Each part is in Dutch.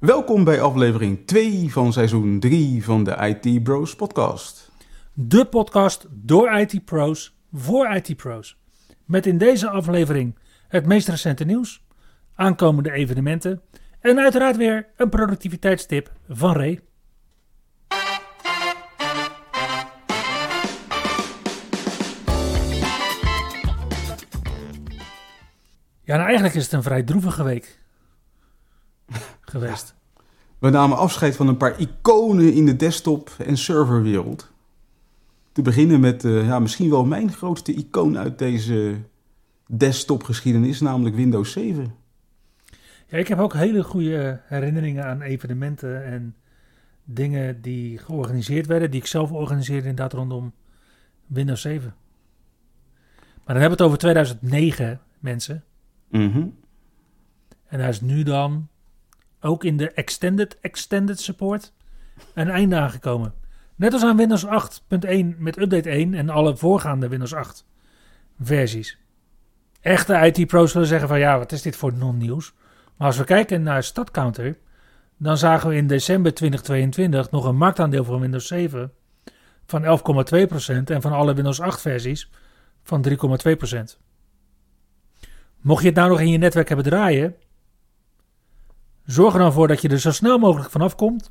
Welkom bij aflevering 2 van seizoen 3 van de IT Bros podcast. De podcast door IT Pros voor IT Pros. Met in deze aflevering het meest recente nieuws, aankomende evenementen en uiteraard weer een productiviteitstip van Ray. Ja, nou eigenlijk is het een vrij droevige week geweest. We namen afscheid van een paar iconen in de desktop- en serverwereld. Te beginnen met uh, ja, misschien wel mijn grootste icoon uit deze desktopgeschiedenis, namelijk Windows 7. Ja, ik heb ook hele goede herinneringen aan evenementen en dingen die georganiseerd werden, die ik zelf organiseerde inderdaad rondom Windows 7. Maar dan hebben we het over 2009, mensen. Mm En daar is nu dan ook in de Extended Extended Support een einde aangekomen. Net als aan Windows 8.1 met update 1 en alle voorgaande Windows 8 versies. Echte IT-pro's zullen zeggen van ja, wat is dit voor non-nieuws? Maar als we kijken naar StatCounter, dan zagen we in december 2022 nog een marktaandeel van Windows 7 van 11,2% en van alle Windows 8 versies van 3,2%. Mocht je het nou nog in je netwerk hebben draaien, zorg er dan voor dat je er zo snel mogelijk vanaf komt.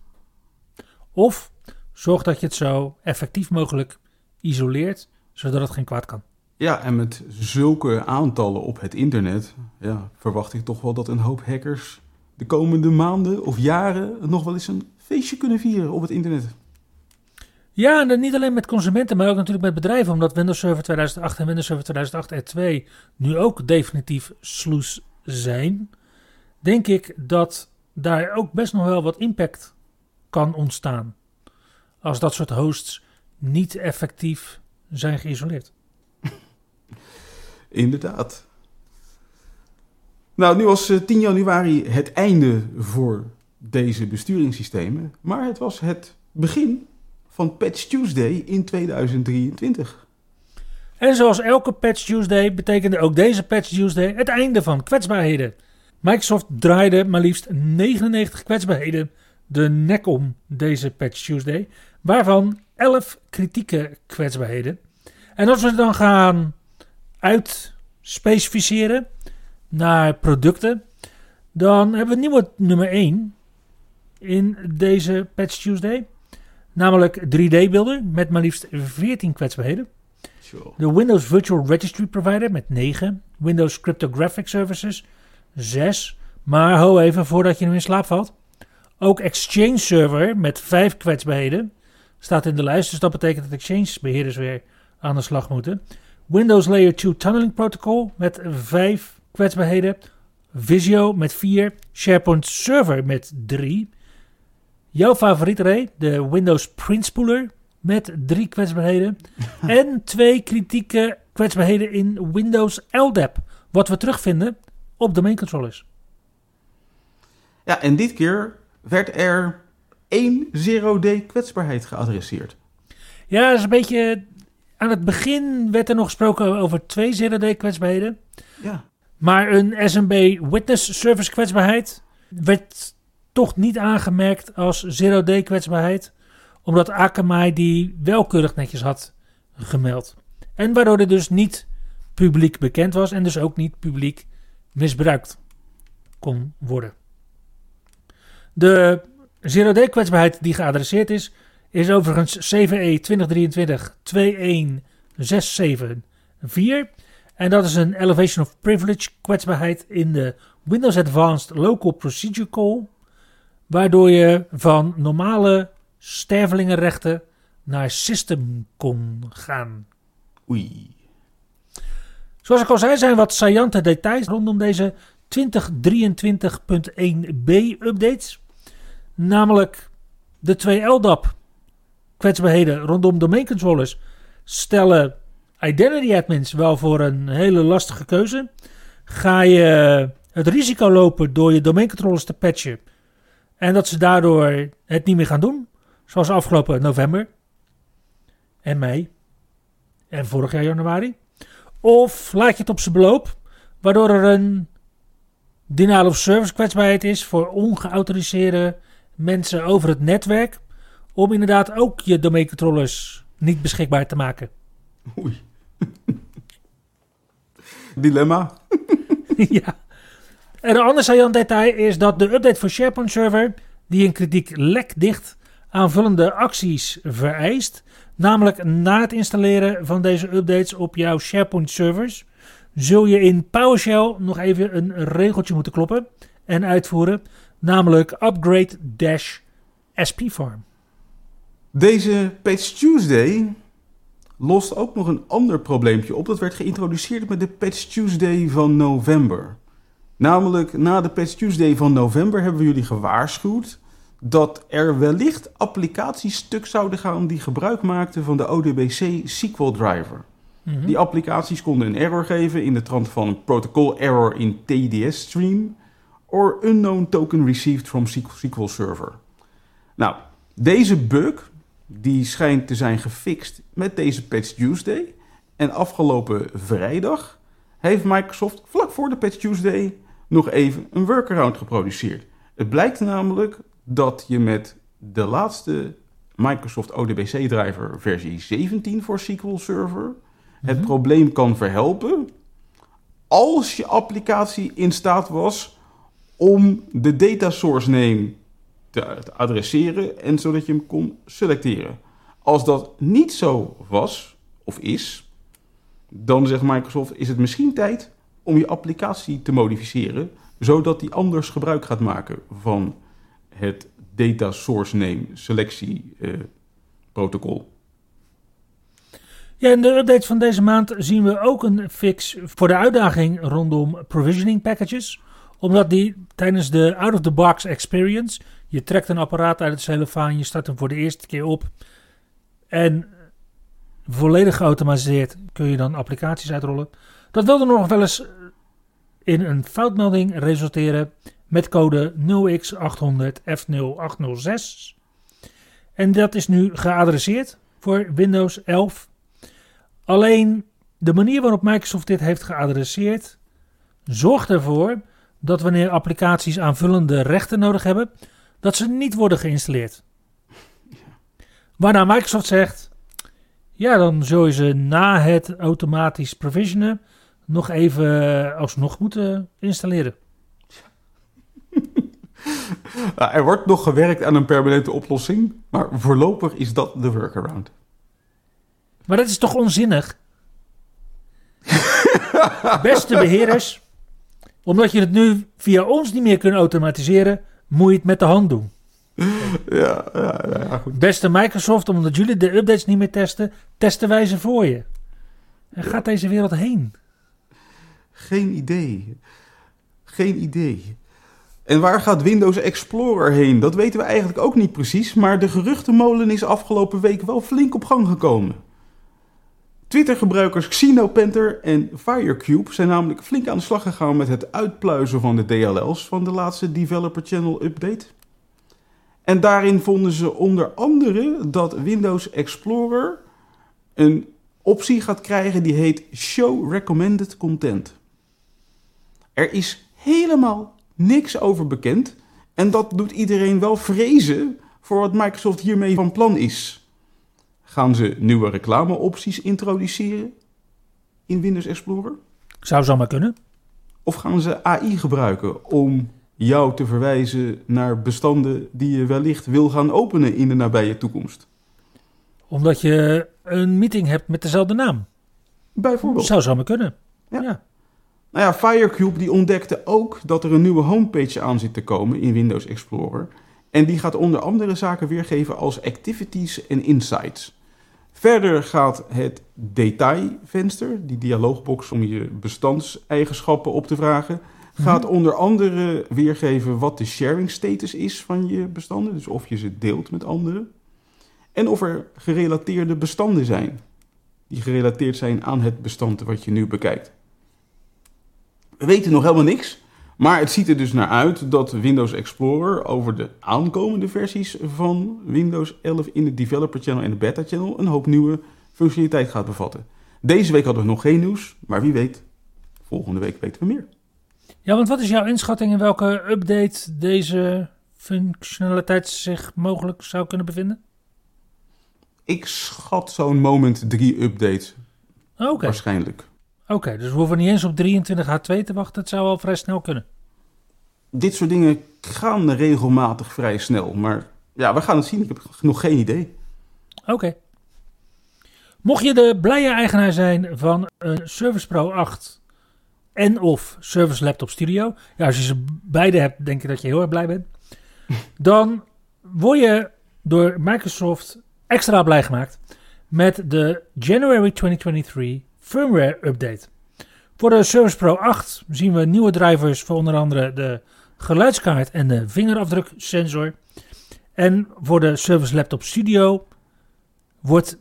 Of zorg dat je het zo effectief mogelijk isoleert, zodat het geen kwaad kan. Ja, en met zulke aantallen op het internet ja, verwacht ik toch wel dat een hoop hackers de komende maanden of jaren nog wel eens een feestje kunnen vieren op het internet. Ja, en niet alleen met consumenten, maar ook natuurlijk met bedrijven, omdat Windows Server 2008 en Windows Server 2008 R2 nu ook definitief sloes zijn. Denk ik dat daar ook best nog wel wat impact kan ontstaan. Als dat soort hosts niet effectief zijn geïsoleerd. Inderdaad. Nou, nu was 10 januari het einde voor deze besturingssystemen, maar het was het begin van Patch Tuesday in 2023. En zoals elke Patch Tuesday betekende ook deze Patch Tuesday het einde van kwetsbaarheden. Microsoft draaide maar liefst 99 kwetsbaarheden de nek om deze Patch Tuesday, waarvan 11 kritieke kwetsbaarheden. En als we dan gaan uitspecificeren naar producten, dan hebben we nieuwe nummer 1 in deze Patch Tuesday. Namelijk 3D-beelden met maar liefst 14 kwetsbaarheden. Sure. De Windows Virtual Registry Provider met 9. Windows Cryptographic Services 6. Maar ho even voordat je nu in slaap valt. Ook Exchange Server met 5 kwetsbaarheden. Staat in de lijst, dus dat betekent dat Exchange beheerders weer aan de slag moeten. Windows Layer 2 Tunneling Protocol met 5 kwetsbaarheden. Visio met 4. SharePoint Server met 3. Jouw favoriet Ray, de Windows Print Spooler met 3 kwetsbaarheden. en twee kritieke kwetsbaarheden in Windows LDAP. Wat we terugvinden op domain controllers. Ja, en dit keer werd er één zero-day kwetsbaarheid geadresseerd. Ja, dat is een beetje... Aan het begin werd er nog gesproken over twee zero-day kwetsbaarheden. Ja. Maar een SMB Witness Service kwetsbaarheid werd toch niet aangemerkt als zero-day kwetsbaarheid. Omdat Akamai die wel keurig netjes had gemeld. En waardoor het dus niet publiek bekend was en dus ook niet publiek misbruikt kon worden. De zero-day kwetsbaarheid die geadresseerd is, is overigens CVE 2023-21674. En dat is een Elevation of Privilege kwetsbaarheid in de Windows Advanced Local Procedure Call. Waardoor je van normale stervelingenrechten naar system kon gaan. Oei. Zoals ik al zei, zijn wat saillante details rondom deze 2023.1b updates. Namelijk de twee LDAP kwetsbaarheden rondom domeincontrollers stellen identity admins wel voor een hele lastige keuze. Ga je het risico lopen door je domeincontrollers te patchen en dat ze daardoor het niet meer gaan doen, zoals afgelopen november en mei en vorig jaar januari? Of laat je het op zijn beloop, waardoor er een denial of service kwetsbaarheid is voor ongeautoriseerde mensen over het netwerk, om inderdaad ook je domeincontrollers niet beschikbaar te maken. Oei. Dilemma. ja. En een ander saillant detail is dat de update voor SharePoint Server, die een kritiek lekdicht aanvullende acties vereist, namelijk na het installeren van deze updates op jouw SharePoint servers, zul je in PowerShell nog even een regeltje moeten kloppen en uitvoeren, namelijk upgrade-spfarm. Deze Patch Tuesday lost ook nog een ander probleempje op. Dat werd geïntroduceerd met de Patch Tuesday van november. Namelijk, na de Patch Tuesday van november hebben we jullie gewaarschuwd dat er wellicht applicaties stuk zouden gaan die gebruik maakten van de ODBC SQL driver. Mhm. Die applicaties konden een error geven in de trant van protocol error in TDS stream or unknown token received from SQL server. Nou, deze bug die schijnt te zijn gefixt met deze Patch Tuesday en afgelopen vrijdag heeft Microsoft vlak voor de Patch Tuesday nog even een workaround geproduceerd. Het blijkt namelijk dat je met de laatste Microsoft ODBC driver versie 17 voor SQL Server het Mhm. probleem kan verhelpen als je applicatie in staat was om de data source name te, te adresseren en zodat je hem kon selecteren. Als dat niet zo was of is, dan zegt Microsoft is het misschien tijd om je applicatie te modificeren zodat die anders gebruik gaat maken van het data source name selectie eh, protocol. Ja, in de updates van deze maand zien we ook een fix voor de uitdaging rondom provisioning packages. Omdat die tijdens de out-of-the-box experience, je trekt een apparaat uit het cellofaan, je start hem voor de eerste keer op. En volledig geautomatiseerd kun je dan applicaties uitrollen. Dat wilde nog wel eens in een foutmelding resulteren met code 0x800F0806. En dat is nu geadresseerd voor Windows 11. Alleen de manier waarop Microsoft dit heeft geadresseerd zorgt ervoor dat wanneer applicaties aanvullende rechten nodig hebben, dat ze niet worden geïnstalleerd. Waarna Microsoft zegt, ja dan zul je ze na het automatisch provisionen nog even alsnog moeten installeren. Nou, er wordt nog gewerkt aan een permanente oplossing, maar voorlopig is dat de workaround. Maar dat is toch onzinnig? Beste beheerders, omdat je het nu via ons niet meer kunt automatiseren, moet je het met de hand doen. Ja, ja, ja, goed. Beste Microsoft, omdat jullie de updates niet meer testen, testen wij ze voor je. En gaat deze wereld heen? Geen idee. Geen idee. En waar gaat Windows Explorer heen? Dat weten we eigenlijk ook niet precies, maar de geruchtenmolen is afgelopen week wel flink op gang gekomen. Twitter-gebruikers Xenopanther en Firecube zijn namelijk flink aan de slag gegaan met het uitpluizen van de DLL's van de laatste Developer Channel update. En daarin vonden ze onder andere dat Windows Explorer een optie gaat krijgen die heet Show Recommended Content. Er is helemaal niks over bekend en dat doet iedereen wel vrezen voor wat Microsoft hiermee van plan is. Gaan ze nieuwe reclameopties introduceren in Windows Explorer? Zou zomaar kunnen. Of gaan ze AI gebruiken om jou te verwijzen naar bestanden die je wellicht wil gaan openen in de nabije toekomst? Omdat je een meeting hebt met dezelfde naam. Bijvoorbeeld. Zou zomaar kunnen. Ja. Ja. Nou ja, Firecube die ontdekte ook dat er een nieuwe homepage aan zit te komen in Windows Explorer. En die gaat onder andere zaken weergeven als activities en insights. Verder gaat het detailvenster, die dialoogbox om je bestandseigenschappen op te vragen, gaat onder andere weergeven wat de sharing status is van je bestanden. Dus of je ze deelt met anderen. En of er gerelateerde bestanden zijn. Die gerelateerd zijn aan het bestand wat je nu bekijkt. We weten nog helemaal niks. Maar het ziet er dus naar uit dat Windows Explorer over de aankomende versies van Windows 11 in de Developer Channel en de Beta Channel een hoop nieuwe functionaliteit gaat bevatten. Deze week hadden we nog geen nieuws, maar wie weet, volgende week weten we meer. Ja, want wat is jouw inschatting in welke update deze functionaliteit zich mogelijk zou kunnen bevinden? Ik schat zo'n Moment 3 update Oké, waarschijnlijk. Oké, dus we hoeven niet eens op 23H2 te wachten. Het zou al vrij snel kunnen. Dit soort dingen gaan regelmatig vrij snel, maar ja, we gaan het zien. Ik heb nog geen idee. Oké. Mocht je de blije eigenaar zijn van een Surface Pro 8 en of Surface Laptop Studio, ja, als je ze beide hebt, denk ik dat je heel erg blij bent. Dan word je door Microsoft extra blij gemaakt met de January 2023 firmware update. Voor de Surface Pro 8 zien we nieuwe drivers voor onder andere de geluidskaart en de vingerafdruksensor. En voor de Surface Laptop Studio wordt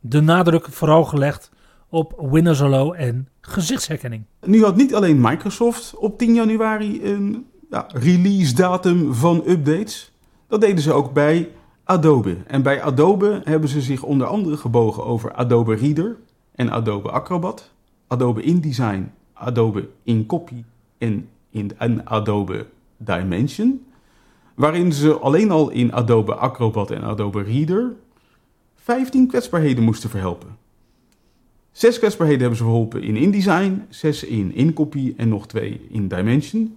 de nadruk vooral gelegd op Windows Hello en gezichtsherkenning. Nu had niet alleen Microsoft op 10 januari een ja, release datum van updates. Dat deden ze ook bij Adobe. En bij Adobe hebben ze zich onder andere gebogen over Adobe Reader en Adobe Acrobat, Adobe InDesign, Adobe InCopy en, in, en Adobe Dimension. Waarin ze alleen al in Adobe Acrobat en Adobe Reader 15 kwetsbaarheden moesten verhelpen. Zes kwetsbaarheden hebben ze verholpen in InDesign, zes in InCopy en nog twee in Dimension.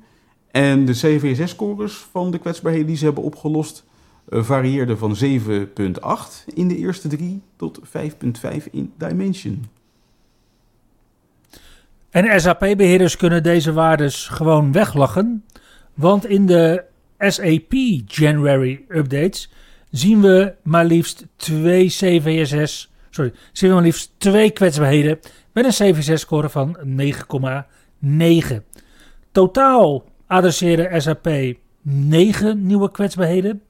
En de CVSS-scores van de kwetsbaarheden die ze hebben opgelost eh, varieerden van 7.8 in de eerste drie tot 5.5 in Dimension. En SAP-beheerders kunnen deze waardes gewoon weglachen. Want in de SAP January updates zien we maar liefst twee CVSS, sorry, zien we maar liefst twee kwetsbaarheden met een CVSS-score van 9,9. Totaal adresseren SAP 9 nieuwe kwetsbaarheden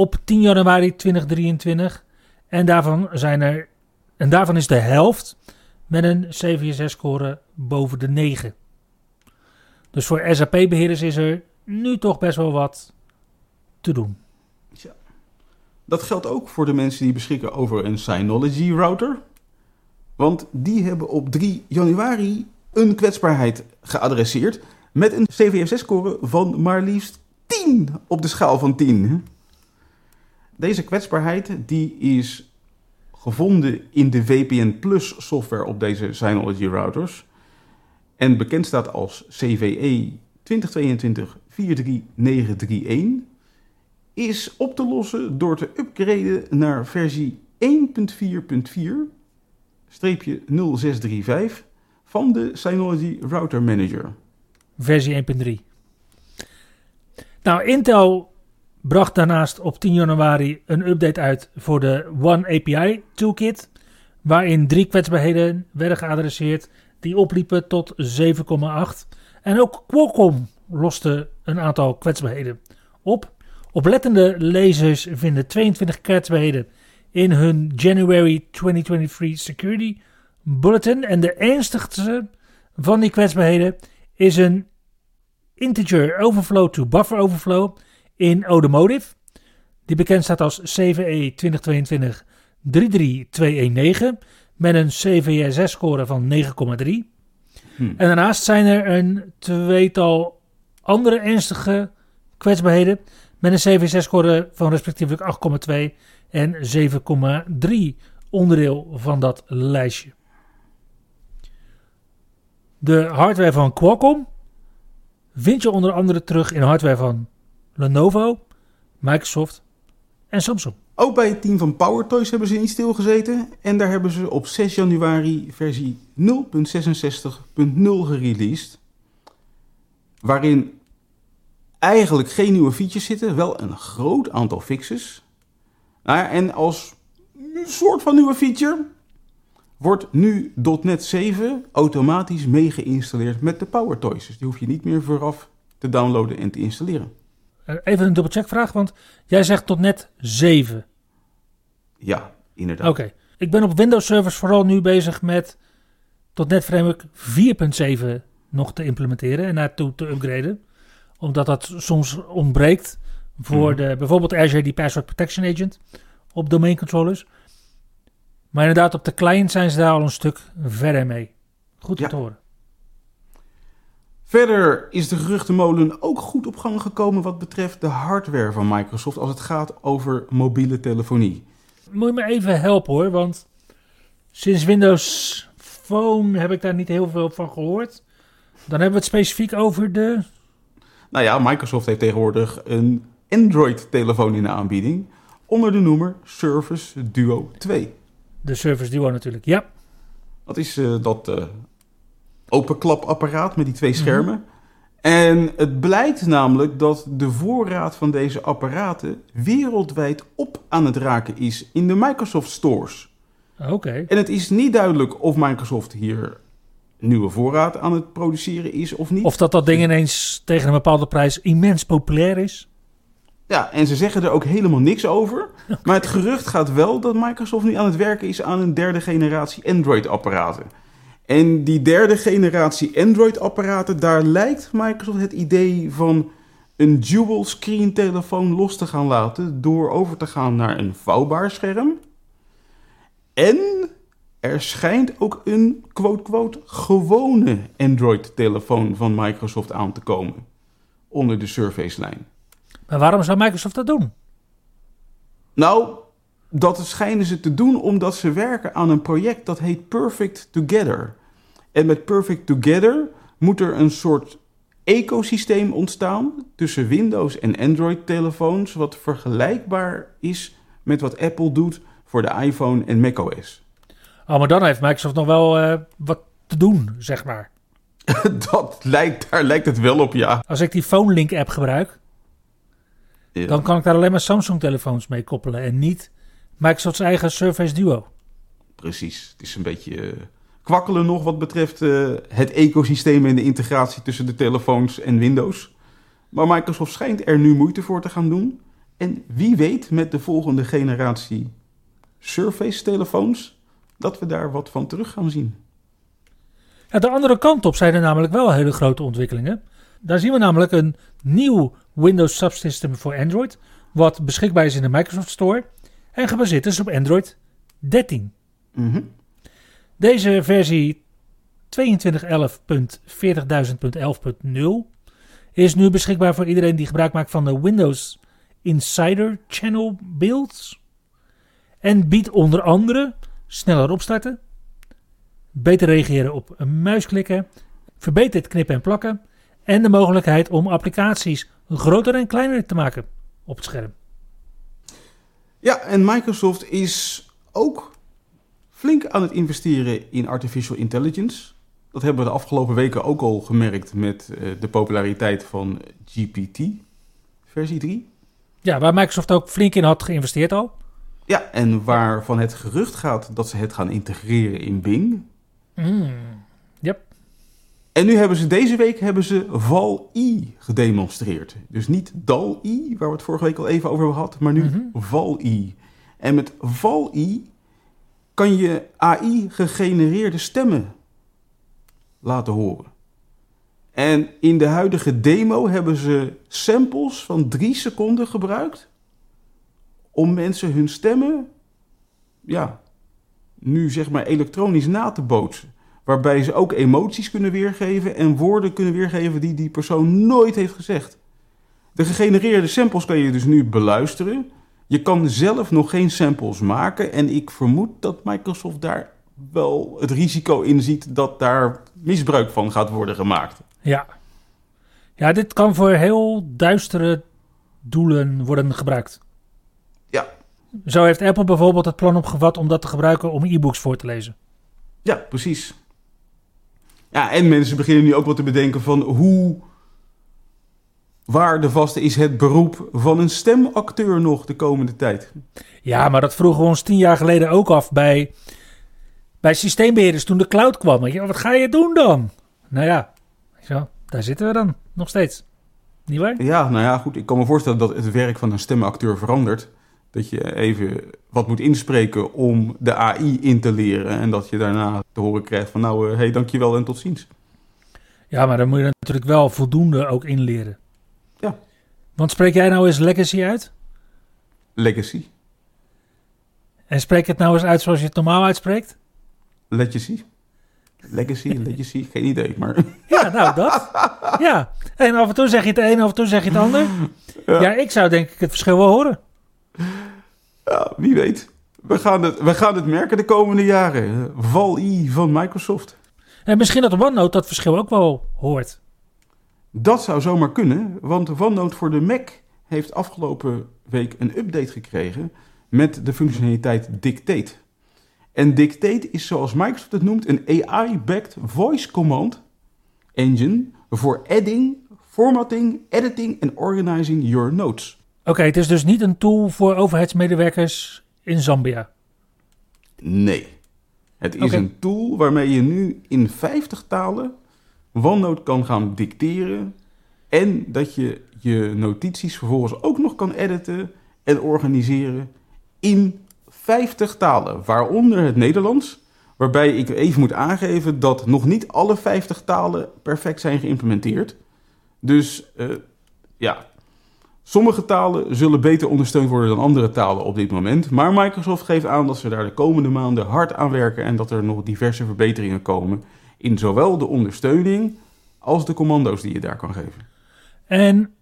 op 10 januari 2023 en daarvan zijn er en daarvan is de helft met een CVSS-score boven de 9. Dus voor SAP-beheerders is er nu toch best wel wat te doen. Dat geldt ook voor de mensen die beschikken over een Synology router. Want die hebben op 3 januari een kwetsbaarheid geadresseerd met een CVSS-score van maar liefst 10 op de schaal van 10. Deze kwetsbaarheid die is gevonden in de VPN Plus software op deze Synology routers. En bekend staat als CVE 2022-43931. Is op te lossen door te upgraden naar versie 1.4.4-0635 van de Synology Router Manager. Versie 1.3. Nou, Intel bracht daarnaast op 10 januari een update uit voor de One API Toolkit, waarin drie kwetsbaarheden werden geadresseerd die opliepen tot 7,8. En ook Qualcomm loste een aantal kwetsbaarheden op. Oplettende lezers vinden 22 kwetsbaarheden in hun January 2023 Security Bulletin. En de ernstigste van die kwetsbaarheden is een integer overflow to buffer overflow in automotive. Die bekend staat als CVE 2022 33219 met een CVSS-score van 9,3. En daarnaast zijn er een tweetal andere ernstige kwetsbaarheden met een CVSS-score van respectievelijk 8,2 en 7,3 onderdeel van dat lijstje. De hardware van Qualcomm vind je onder andere terug in hardware van Lenovo, Microsoft en Samsung. Ook bij het team van PowerToys hebben ze niet stilgezeten. En daar hebben ze op 6 januari versie 0.66.0 gereleased. Waarin eigenlijk geen nieuwe features zitten, wel een groot aantal fixes. Nou, en als soort van nieuwe feature wordt nu .NET 7 automatisch mee geïnstalleerd met de PowerToys. Dus die hoef je niet meer vooraf te downloaden en te installeren. Even een dubbelcheckvraag, want jij zegt tot net 7. Ja, inderdaad. Oké. Ik ben op Windows servers vooral nu bezig met tot net framework 4.7 nog te implementeren en naartoe te upgraden. Omdat dat soms ontbreekt voor Mhm. de, bijvoorbeeld Azure die Password Protection Agent op domain controllers. Maar inderdaad, op de client zijn ze daar al een stuk verder mee. Goed Ja. te horen. Verder is de geruchtenmolen ook goed op gang gekomen wat betreft de hardware van Microsoft als het gaat over mobiele telefonie. Moet je me even helpen hoor, want sinds Windows Phone heb ik daar niet heel veel van gehoord. Dan hebben we het specifiek over de... Nou ja, Microsoft heeft tegenwoordig een Android-telefoon in de aanbieding onder de noemer Surface Duo 2. De Surface Duo natuurlijk, ja. Dat is eh, dat eh openklapapparaat met die twee schermen. En het blijkt namelijk dat de voorraad van deze apparaten wereldwijd op aan het raken is in de Microsoft stores. Oké. En het is niet duidelijk of Microsoft hier nieuwe voorraad aan het produceren is of niet. Of dat dat ding ineens tegen een bepaalde prijs immens populair is. Ja, en ze zeggen er ook helemaal niks over. Maar het gerucht gaat wel dat Microsoft nu aan het werken is aan een derde generatie Android-apparaten. En die derde generatie Android-apparaten, daar lijkt Microsoft het idee van een dual screen telefoon los te gaan laten door over te gaan naar een vouwbaar scherm. En er schijnt ook een quote-quote gewone Android-telefoon van Microsoft aan te komen onder de Surface-lijn. Maar waarom zou Microsoft dat doen? Nou, dat schijnen ze te doen omdat ze werken aan een project dat heet Perfect Together. En met Perfect Together moet er een soort ecosysteem ontstaan tussen Windows en Android-telefoons, wat vergelijkbaar is met wat Apple doet voor de iPhone en macOS. Oh, maar dan heeft Microsoft nog wel eh, wat te doen, zeg maar. dat lijkt, daar lijkt het wel op, ja. Als ik die Phone Link app gebruik, Ja. dan kan ik daar alleen maar Samsung telefoons mee koppelen en niet Microsoft's eigen Surface Duo. Precies. Het is een beetje eh, kwakkelen nog wat betreft eh, het ecosysteem en de integratie tussen de telefoons en Windows. Maar Microsoft schijnt er nu moeite voor te gaan doen. En wie weet met de volgende generatie Surface-telefoons dat we daar wat van terug gaan zien. Ja, de andere kant op zijn er namelijk wel hele grote ontwikkelingen. Daar zien we namelijk een nieuw Windows subsystem voor Android, wat beschikbaar is in de Microsoft Store en gebaseerd is op Android 13. Mhm. Deze versie 2211.40.11.0 is nu beschikbaar voor iedereen die gebruik maakt van de Windows Insider Channel builds. En biedt onder andere sneller opstarten, beter reageren op een muisklikken, verbeterd knippen en plakken en de mogelijkheid om applicaties groter en kleiner te maken op het scherm. Ja, en Microsoft is ook flink aan het investeren in artificial intelligence. Dat hebben we de afgelopen weken ook al gemerkt met eh, de populariteit van GPT, versie 3. Ja, waar Microsoft ook flink in had geïnvesteerd al. Ja, en waarvan het gerucht gaat dat ze het gaan integreren in Bing. Mm, yep. En nu hebben ze deze week hebben ze Val-I gedemonstreerd. Dus niet Dal-I, waar we het vorige week al even over hebben gehad, maar nu Mhm. Val-I. En met Val-I kan je AI-gegenereerde stemmen laten horen. En in de huidige demo hebben ze samples van drie seconden gebruikt om mensen hun stemmen, ja, nu zeg maar elektronisch na te bootsen. Waarbij ze ook emoties kunnen weergeven en woorden kunnen weergeven die die persoon nooit heeft gezegd. De gegenereerde samples kan je dus nu beluisteren. Je kan zelf nog geen samples maken. En ik vermoed dat Microsoft daar wel het risico in ziet dat daar misbruik van gaat worden gemaakt. Ja. Ja, dit kan voor heel duistere doelen worden gebruikt. Ja. Zo heeft Apple bijvoorbeeld het plan opgevat om dat te gebruiken om e-books voor te lezen. Ja, precies. Ja, en mensen beginnen nu ook wel te bedenken van hoe waardevast is het beroep van een stemacteur nog de komende tijd. Ja, maar dat vroegen we ons tien jaar geleden ook af bij, bij systeembeheerders toen de cloud kwam. Je, wat ga je doen dan? Nou ja, zo, daar zitten we dan nog steeds. Niet waar? Ja, nou ja, goed. Ik kan me voorstellen dat het werk van een stemacteur verandert. Dat je even wat moet inspreken om de AI in te leren. En dat je daarna te horen krijgt van nou, hé, hey, dankjewel en tot ziens. Ja, maar dan moet je natuurlijk wel voldoende ook inleren. Want spreek jij nou eens legacy uit? Legacy. En spreek het nou eens uit zoals je het normaal uitspreekt? Legacy. Legacy, legacy, geen idee, maar... Ja, nou dat. Ja, en af en toe zeg je het een, af en toe zeg je het ander. Ja. Ja, ik zou denk ik het verschil wel horen. Ja, wie weet. We gaan, het, we gaan het merken de komende jaren. Val-I van Microsoft. En misschien dat OneNote dat verschil ook wel hoort. Dat zou zomaar kunnen, want OneNote voor de Mac heeft afgelopen week een update gekregen met de functionaliteit Dictate. En Dictate is zoals Microsoft het noemt een AI-backed voice command engine voor adding, formatting, editing en organizing your notes. Oké, het is dus niet een tool voor overheidsmedewerkers in Zambia. Nee. Het is een tool waarmee je nu in 50 talen OneNote kan gaan dicteren. En dat je je notities vervolgens ook nog kan editen en organiseren in 50 talen. Waaronder het Nederlands. Waarbij ik even moet aangeven dat nog niet alle 50 talen perfect zijn geïmplementeerd. Dus eh, ja, Sommige talen zullen beter ondersteund worden dan andere talen op dit moment. Maar Microsoft geeft aan dat ze daar de komende maanden hard aan werken en dat er nog diverse verbeteringen komen in zowel de ondersteuning als de commando's die je daar kan geven. En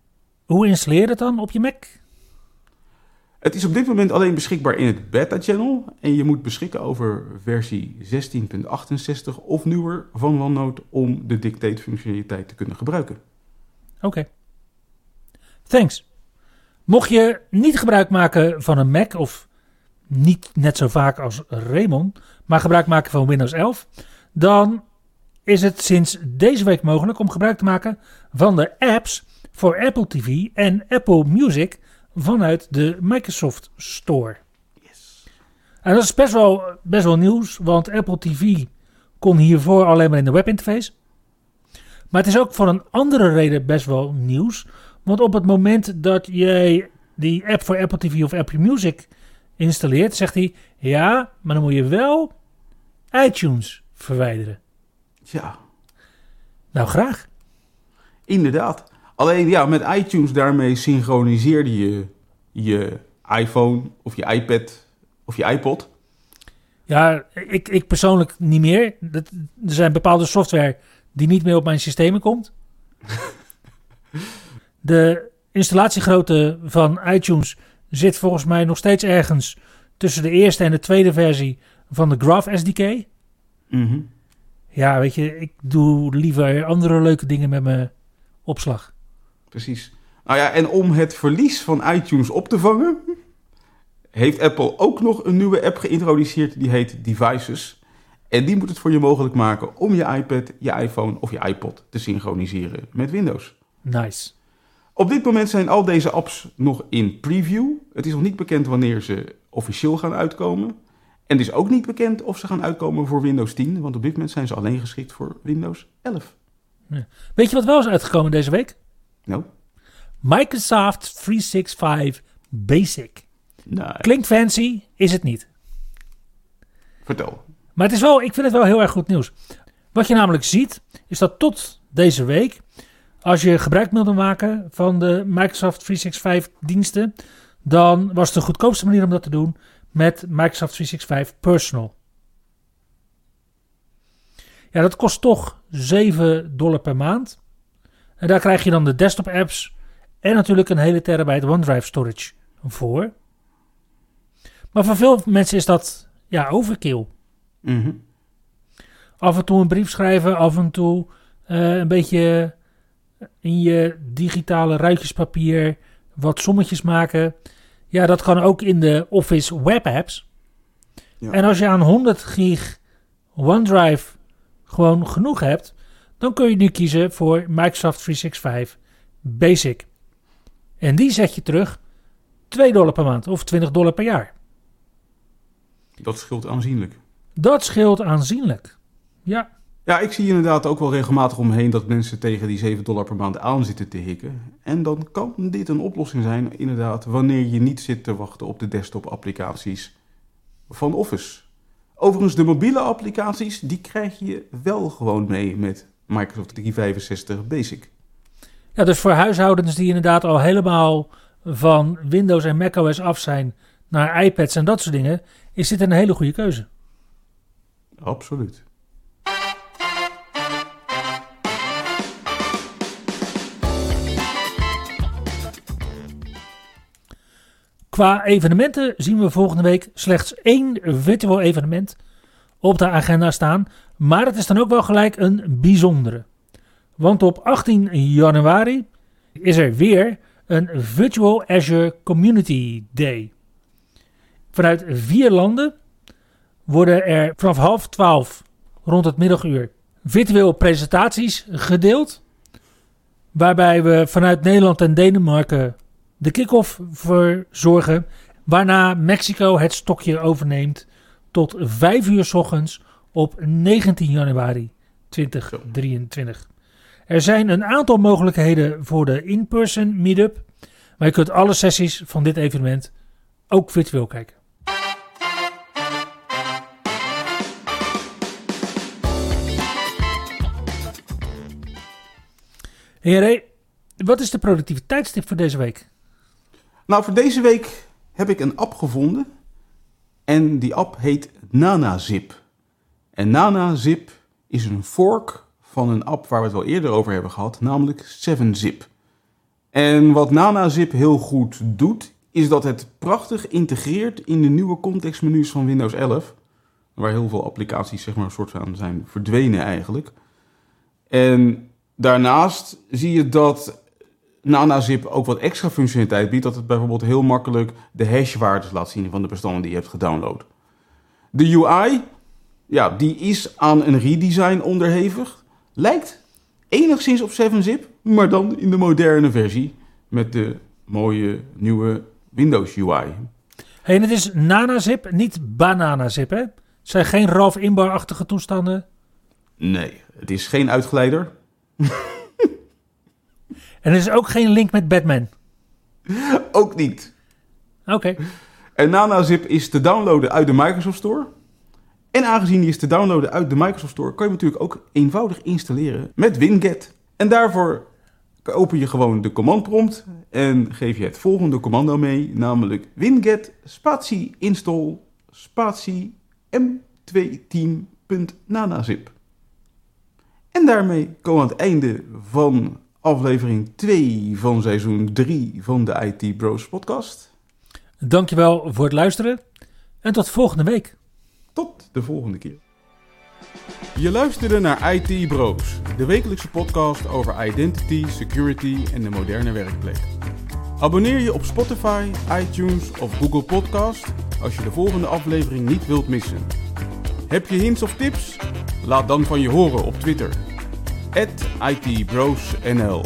hoe installeer je dat dan op je Mac? Het is op dit moment alleen beschikbaar in het beta-channel en je moet beschikken over versie 16.68 of nieuwer van OneNote om de dictate-functionaliteit te kunnen gebruiken. Oké. Thanks. Mocht je niet gebruik maken van een Mac of niet net zo vaak als Raymond, maar gebruik maken van Windows 11, dan is het sinds deze week mogelijk om gebruik te maken van de apps voor Apple TV en Apple Music vanuit de Microsoft Store. En dat is best wel, best wel nieuws, want Apple TV kon hiervoor alleen maar in de webinterface. Maar het is ook voor een andere reden best wel nieuws. Want op het moment dat jij die app voor Apple TV of Apple Music installeert, zegt hij: Ja, maar dan moet je wel iTunes verwijderen. Ja, Nou, graag. Inderdaad. Alleen ja, met iTunes daarmee synchroniseerde je je iPhone of je iPad of je iPod. Ja, ik, ik persoonlijk niet meer. Dat, er zijn bepaalde software die niet meer op mijn systemen komt. De installatiegrootte van iTunes zit volgens mij nog steeds ergens tussen de eerste en de tweede versie van de Graph SDK. Mhm. Ja, weet je, ik doe liever andere leuke dingen met mijn opslag. Precies. Nou ja, en om het verlies van iTunes op te vangen, heeft Apple ook nog een nieuwe app geïntroduceerd die heet Devices. En die moet het voor je mogelijk maken om je iPad, je iPhone of je iPod te synchroniseren met Windows. Nice. Op dit moment zijn al deze apps nog in preview. Het is nog niet bekend wanneer ze officieel gaan uitkomen. En het is ook niet bekend of ze gaan uitkomen voor Windows 10, want op dit moment zijn ze alleen geschikt voor Windows 11. Weet je wat wel is uitgekomen deze week? Nou, Microsoft 365 Basic. nee, Klinkt fancy, is het niet. vertel. Maar het is wel, ik vind het wel heel erg goed nieuws. Wat je namelijk ziet, is dat tot deze week, als je gebruik wilde maken van de Microsoft 365 diensten, dan was de goedkoopste manier om dat te doen met Microsoft 365 Personal. Ja, dat kost toch 7 dollar per maand. En daar krijg je dan de desktop apps en natuurlijk een hele terabyte OneDrive storage voor. Maar voor veel mensen is dat ja, overkill. Mhm. Af en toe een brief schrijven, af en toe eh, een beetje in je digitale ruitjespapier wat sommetjes maken. Ja, dat kan ook in de Office web apps. Ja. En als je aan 100 gig OneDrive gewoon genoeg hebt, dan kun je nu kiezen voor Microsoft 365 Basic. En die zet je terug 2 dollar per maand of 20 dollar per jaar. Dat scheelt aanzienlijk. Dat scheelt aanzienlijk. Ja, Ja, ik zie inderdaad ook wel regelmatig omheen dat mensen tegen die 7 dollar per maand aan zitten te hikken. En dan kan dit een oplossing zijn, inderdaad, wanneer je niet zit te wachten op de desktop-applicaties van Office. Overigens, de mobiele applicaties, die krijg je wel gewoon mee met Microsoft 365 Basic. Ja, dus voor huishoudens die inderdaad al helemaal van Windows en macOS af zijn naar iPads en dat soort dingen, is dit een hele goede keuze. Absoluut. Qua evenementen zien we volgende week slechts één virtueel evenement op de agenda staan. Maar het is dan ook wel gelijk een bijzondere. Want op 18 januari is er weer een Virtual Azure Community Day. Vanuit vier landen worden er vanaf half twaalf rond het middaguur virtueel presentaties gedeeld. Waarbij we vanuit Nederland en Denemarken de kick-off verzorgen. Waarna Mexico het stokje overneemt tot 5 uur s ochtends op 19 januari 2023. Er zijn een aantal mogelijkheden voor de in-person meetup. Maar je kunt alle sessies van dit evenement ook virtueel kijken. Heren, wat is de productiviteitstip voor deze week? Nou, voor deze week heb ik een app gevonden. En die app heet NanaZip. En NanaZip is een fork van een app waar we het wel eerder over hebben gehad, namelijk 7zip. En wat NanaZip heel goed doet, is dat het prachtig integreert in de nieuwe contextmenu's van Windows 11. Waar heel veel applicaties zeg maar een soort van zijn verdwenen eigenlijk. En daarnaast zie je dat NanaZip ook wat extra functionaliteit biedt. Dat het bijvoorbeeld heel makkelijk de hashwaardes laat zien van de bestanden die je hebt gedownload. De UI, ja, die is aan een redesign onderhevig. Lijkt enigszins op 7-zip, maar dan in de moderne versie. Met de mooie nieuwe Windows UI. Hey, en het is NanaZip, niet BananaZip, hè? Het zijn geen Ralph Inbar-achtige toestanden. Nee, het is geen uitgeleider. En er is ook geen link met Batman. Ook niet. Oké. En NanaZip is te downloaden uit de Microsoft Store. En aangezien die is te downloaden uit de Microsoft Store, kan je hem natuurlijk ook eenvoudig installeren met Winget. En daarvoor open je gewoon de command prompt en geef je het volgende commando mee, namelijk winget spatie install spatie m2team.nanazip. En daarmee komen we aan het einde van aflevering 2 van seizoen 3 van de IT Bros podcast. Dankjewel voor het luisteren. En tot volgende week. Tot de volgende keer. Je luisterde naar IT Bros, de wekelijkse podcast over identity, security en de moderne werkplek. Abonneer je op Spotify, iTunes of Google Podcast als je de volgende aflevering niet wilt missen. Heb je hints of tips? Laat dan van je horen op Twitter. @itbrosnl.